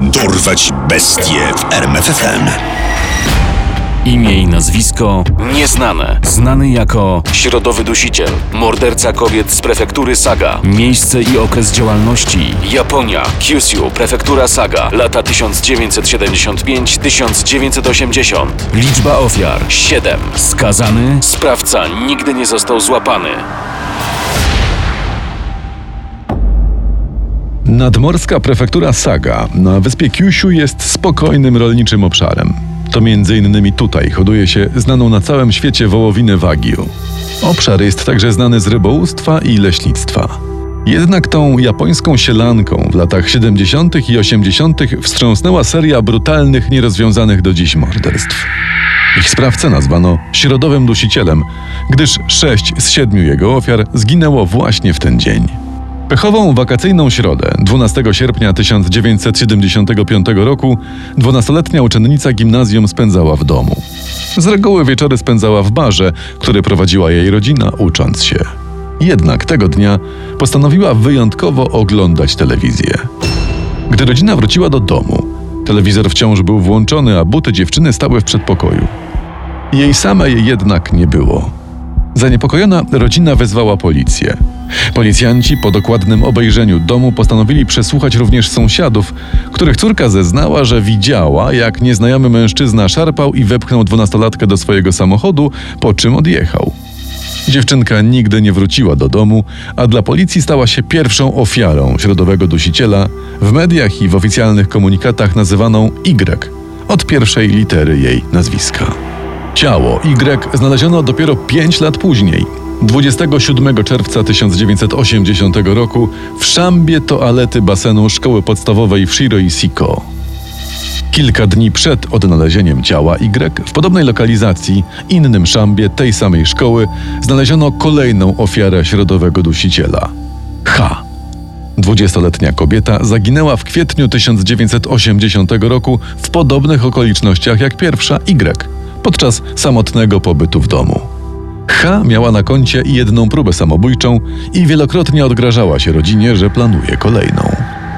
Dorwać bestie w RMFFM. Imię i nazwisko nieznane. Znany jako środowy dusiciel, morderca kobiet z prefektury Saga. Miejsce i okres działalności Japonia, Kyushu, prefektura Saga, lata 1975-1980. Liczba ofiar 7. Skazany, sprawca nigdy nie został złapany. Nadmorska prefektura Saga na wyspie Kyushu jest spokojnym rolniczym obszarem. To między innymi tutaj hoduje się znaną na całym świecie wołowinę Wagyu. Obszar jest także znany z rybołówstwa i leśnictwa. Jednak tą japońską sielanką w latach 70. i 80. wstrząsnęła seria brutalnych, nierozwiązanych do dziś morderstw. Ich sprawcę nazwano środowym dusicielem, gdyż sześć z siedmiu jego ofiar zginęło właśnie w ten dzień. Pechową wakacyjną środę 12 sierpnia 1975 roku 12-letnia uczennica gimnazjum spędzała w domu. Z reguły wieczory spędzała w barze, który prowadziła jej rodzina, ucząc się. Jednak tego dnia postanowiła wyjątkowo oglądać telewizję. Gdy rodzina wróciła do domu, telewizor wciąż był włączony, a buty dziewczyny stały w przedpokoju. Jej samej jednak nie było. Zaniepokojona rodzina wezwała policję. Policjanci po dokładnym obejrzeniu domu postanowili przesłuchać również sąsiadów, których córka zeznała, że widziała, jak nieznajomy mężczyzna szarpał i wepchnął dwunastolatkę do swojego samochodu, po czym odjechał. Dziewczynka nigdy nie wróciła do domu, a dla policji stała się pierwszą ofiarą środowego dusiciela, w mediach i w oficjalnych komunikatach nazywaną Y, od pierwszej litery jej nazwiska. Ciało Y znaleziono dopiero 5 lat później, 27 czerwca 1980 roku w szambie toalety basenu szkoły podstawowej w Shiro-Siko. Kilka dni przed odnalezieniem ciała Y w podobnej lokalizacji, innym szambie tej samej szkoły, znaleziono kolejną ofiarę środowego dusiciela H. Dwudziestoletnia kobieta zaginęła w kwietniu 1980 roku w podobnych okolicznościach jak pierwsza Y podczas samotnego pobytu w domu. H miała na koncie jedną próbę samobójczą i wielokrotnie odgrażała się rodzinie, że planuje kolejną.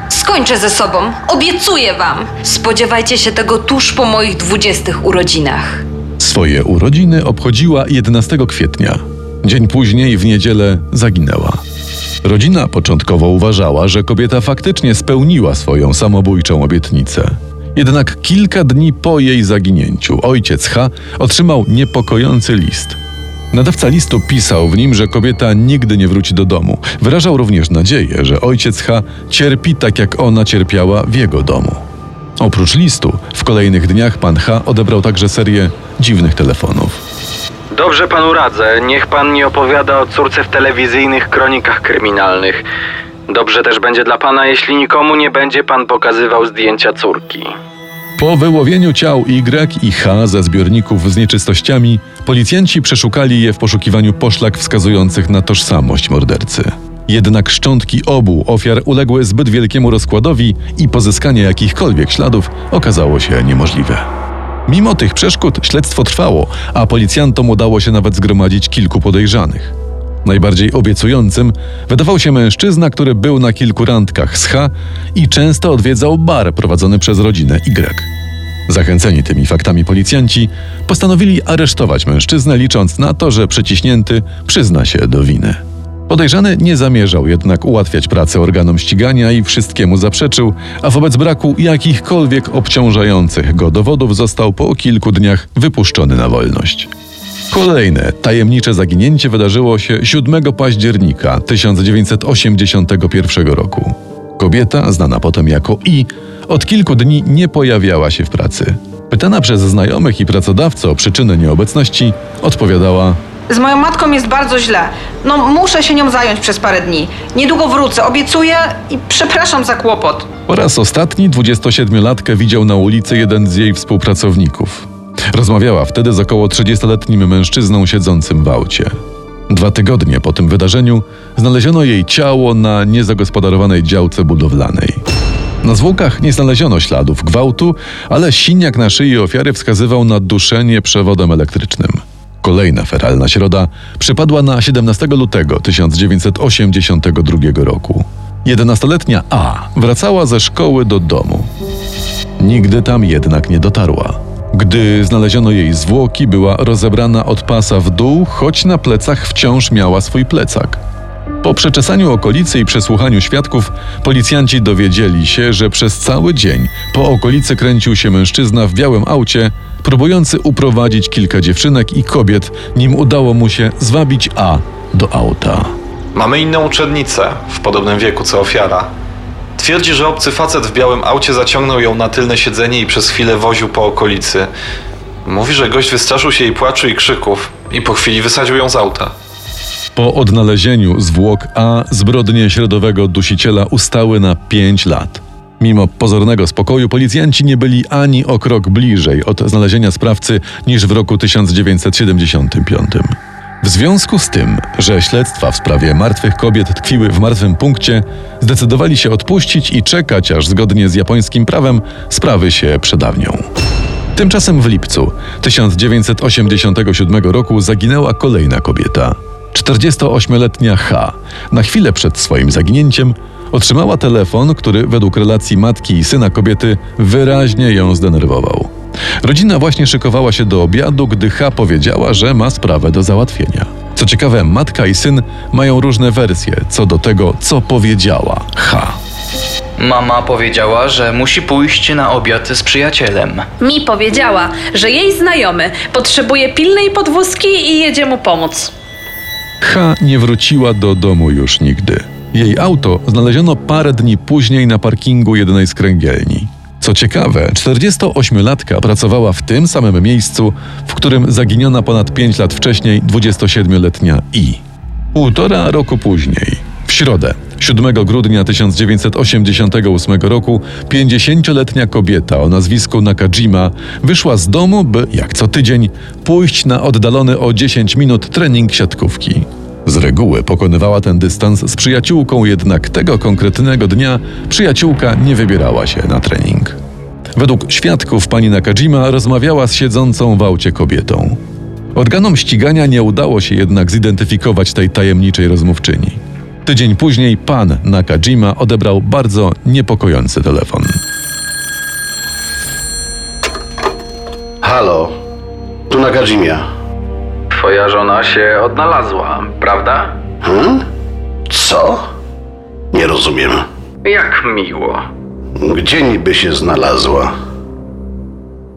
Skończę ze sobą, obiecuję wam. Spodziewajcie się tego tuż po moich dwudziestych urodzinach. Swoje urodziny obchodziła 11 kwietnia. Dzień później, w niedzielę, zaginęła. Rodzina początkowo uważała, że kobieta faktycznie spełniła swoją samobójczą obietnicę. Jednak kilka dni po jej zaginięciu ojciec H otrzymał niepokojący list. Nadawca listu pisał w nim, że kobieta nigdy nie wróci do domu. Wyrażał również nadzieję, że ojciec H cierpi tak jak ona cierpiała w jego domu. Oprócz listu, w kolejnych dniach pan H odebrał także serię dziwnych telefonów. Dobrze panu radzę. Niech pan nie opowiada o córce w telewizyjnych kronikach kryminalnych. Dobrze też będzie dla pana, jeśli nikomu nie będzie pan pokazywał zdjęcia córki. Po wyłowieniu ciał Y i H ze zbiorników z nieczystościami, policjanci przeszukali je w poszukiwaniu poszlak wskazujących na tożsamość mordercy. Jednak szczątki obu ofiar uległy zbyt wielkiemu rozkładowi i pozyskanie jakichkolwiek śladów okazało się niemożliwe. Mimo tych przeszkód śledztwo trwało, a policjantom udało się nawet zgromadzić kilku podejrzanych. Najbardziej obiecującym wydawał się mężczyzna, który był na kilku randkach z H i często odwiedzał bar prowadzony przez rodzinę Y. Zachęceni tymi faktami policjanci postanowili aresztować mężczyznę, licząc na to, że przyciśnięty przyzna się do winy. Podejrzany nie zamierzał jednak ułatwiać pracy organom ścigania i wszystkiemu zaprzeczył, a wobec braku jakichkolwiek obciążających go dowodów został po kilku dniach wypuszczony na wolność. Kolejne tajemnicze zaginięcie wydarzyło się 7 października 1981 roku. Kobieta, znana potem jako I, od kilku dni nie pojawiała się w pracy. Pytana przez znajomych i pracodawcę o przyczynę nieobecności, odpowiadała: Z moją matką jest bardzo źle. No, muszę się nią zająć przez parę dni. Niedługo wrócę, obiecuję i przepraszam za kłopot. Po raz ostatni 27-latkę widział na ulicy jeden z jej współpracowników. Rozmawiała wtedy z około 30-letnim mężczyzną siedzącym w aucie. Dwa tygodnie po tym wydarzeniu znaleziono jej ciało na niezagospodarowanej działce budowlanej. Na zwłokach nie znaleziono śladów gwałtu, ale siniak na szyi ofiary wskazywał na duszenie przewodem elektrycznym. Kolejna feralna środa przypadła na 17 lutego 1982 roku. 11-letnia A wracała ze szkoły do domu. Nigdy tam jednak nie dotarła. Gdy znaleziono jej zwłoki, była rozebrana od pasa w dół, choć na plecach wciąż miała swój plecak. Po przeczesaniu okolicy i przesłuchaniu świadków, policjanci dowiedzieli się, że przez cały dzień po okolicy kręcił się mężczyzna w białym aucie, próbujący uprowadzić kilka dziewczynek i kobiet, nim udało mu się zwabić A do auta. Mamy inną uczennicę, w podobnym wieku co ofiara. Twierdzi, że obcy facet w białym aucie zaciągnął ją na tylne siedzenie i przez chwilę woził po okolicy. Mówi, że gość wystraszył się jej płaczu i krzyków i po chwili wysadził ją z auta. Po odnalezieniu zwłok A zbrodnie środowego dusiciela ustały na 5 lat. Mimo pozornego spokoju policjanci nie byli ani o krok bliżej od znalezienia sprawcy niż w roku 1975. W związku z tym, że śledztwa w sprawie martwych kobiet tkwiły w martwym punkcie, zdecydowali się odpuścić i czekać, aż zgodnie z japońskim prawem sprawy się przedawnią. Tymczasem w lipcu 1987 roku zaginęła kolejna kobieta. 48-letnia H. Na chwilę przed swoim zaginięciem otrzymała telefon, który według relacji matki i syna kobiety wyraźnie ją zdenerwował. Rodzina właśnie szykowała się do obiadu, gdy H powiedziała, że ma sprawę do załatwienia. Co ciekawe, matka i syn mają różne wersje co do tego, co powiedziała H. Mama powiedziała, że musi pójść na obiad z przyjacielem. Mi powiedziała, że jej znajomy potrzebuje pilnej podwózki i jedzie mu pomóc. H nie wróciła do domu już nigdy. Jej auto znaleziono parę dni później na parkingu jednej z kręgielni. Co ciekawe, 48-latka pracowała w tym samym miejscu, w którym zaginiona ponad 5 lat wcześniej 27-letnia I. Półtora roku później, w środę, 7 grudnia 1988 roku, 50-letnia kobieta o nazwisku Nakajima wyszła z domu, by, jak co tydzień, pójść na oddalony o 10 minut trening siatkówki. Z reguły pokonywała ten dystans z przyjaciółką, jednak tego konkretnego dnia przyjaciółka nie wybierała się na trening. Według świadków pani Nakajima rozmawiała z siedzącą w aucie kobietą. Organom ścigania nie udało się jednak zidentyfikować tej tajemniczej rozmówczyni. Tydzień później pan Nakajima odebrał bardzo niepokojący telefon. Halo, tu Nakajimia. Twoja żona się odnalazła, prawda? Hmm? Co? Nie rozumiem. Jak miło. Gdzie niby się znalazła?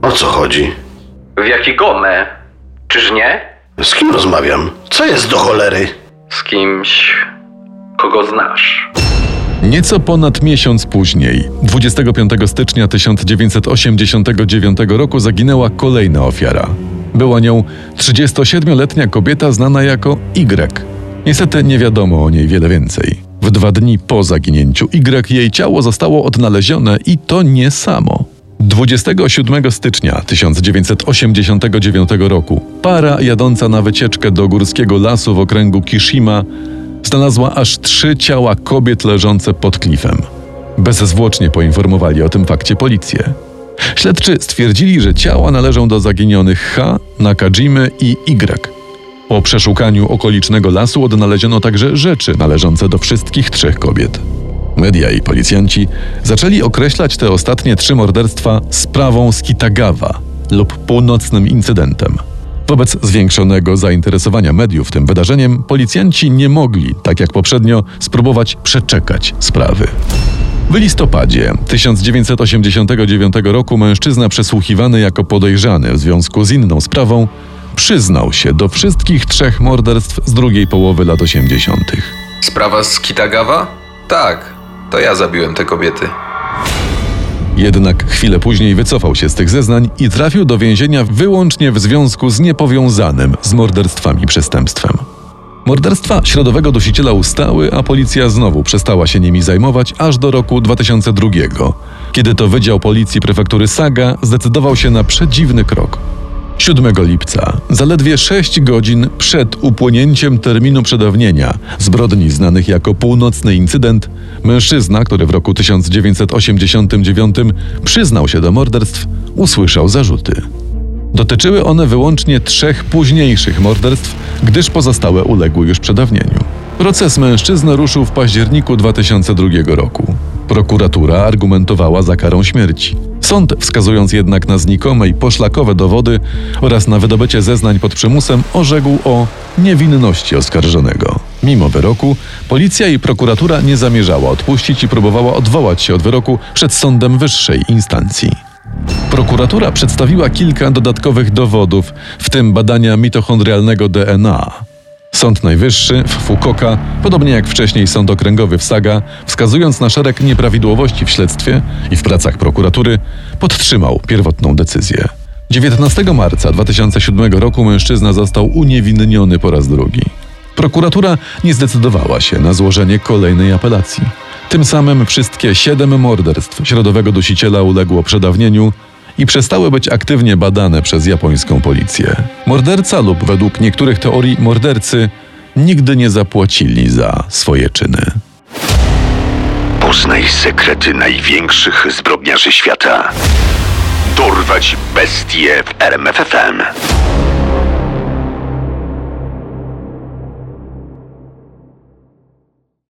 O co chodzi? W Jakigome? Czyż nie? Z kim rozmawiam? Co jest do cholery? Z kimś, kogo znasz. Nieco ponad miesiąc później, 25 stycznia 1989 roku, zaginęła kolejna ofiara. Była nią 37-letnia kobieta znana jako Y. Niestety nie wiadomo o niej wiele więcej. W dwa dni po zaginięciu Y jej ciało zostało odnalezione i to nie samo. 27 stycznia 1989 roku para jadąca na wycieczkę do górskiego lasu w okręgu Kishima znalazła aż trzy ciała kobiet leżące pod klifem. Bezzwłocznie poinformowali o tym fakcie policję. Śledczy stwierdzili, że ciała należą do zaginionych H, Nakajimy i Y. Po przeszukaniu okolicznego lasu odnaleziono także rzeczy należące do wszystkich trzech kobiet. Media i policjanci zaczęli określać te ostatnie trzy morderstwa sprawą z Kitagawa lub północnym incydentem. Wobec zwiększonego zainteresowania mediów tym wydarzeniem, policjanci nie mogli, tak jak poprzednio, spróbować przeczekać sprawy. W listopadzie 1989 roku mężczyzna przesłuchiwany jako podejrzany w związku z inną sprawą przyznał się do wszystkich trzech morderstw z drugiej połowy lat 80. Sprawa z Kitagawa? Tak, to ja zabiłem te kobiety. Jednak chwilę później wycofał się z tych zeznań i trafił do więzienia wyłącznie w związku z niepowiązanym z morderstwami przestępstwem. Morderstwa środowego dusiciela ustały, a policja znowu przestała się nimi zajmować aż do roku 2002, kiedy to Wydział Policji Prefektury Saga zdecydował się na przedziwny krok. 7 lipca, zaledwie 6 godzin przed upłynięciem terminu przedawnienia zbrodni znanych jako północny incydent, mężczyzna, który w roku 1989 przyznał się do morderstw, usłyszał zarzuty. Dotyczyły one wyłącznie trzech późniejszych morderstw, gdyż pozostałe uległy już przedawnieniu. Proces mężczyzny ruszył w październiku 2002 roku. Prokuratura argumentowała za karą śmierci. Sąd, wskazując jednak na znikome i poszlakowe dowody oraz na wydobycie zeznań pod przymusem, orzekł o niewinności oskarżonego. Mimo wyroku, policja i prokuratura nie zamierzała odpuścić i próbowała odwołać się od wyroku przed sądem wyższej instancji. Prokuratura przedstawiła kilka dodatkowych dowodów, w tym badania mitochondrialnego DNA. Sąd Najwyższy w Fukuoka, podobnie jak wcześniej Sąd Okręgowy w Saga, wskazując na szereg nieprawidłowości w śledztwie i w pracach prokuratury, podtrzymał pierwotną decyzję. 19 marca 2007 roku mężczyzna został uniewinniony po raz drugi. Prokuratura nie zdecydowała się na złożenie kolejnej apelacji. Tym samym wszystkie siedem morderstw środowego dusiciela uległo przedawnieniu i przestały być aktywnie badane przez japońską policję. Morderca lub według niektórych teorii mordercy nigdy nie zapłacili za swoje czyny. Poznaj sekrety największych zbrodniarzy świata. Dorwać bestie w RMFFM.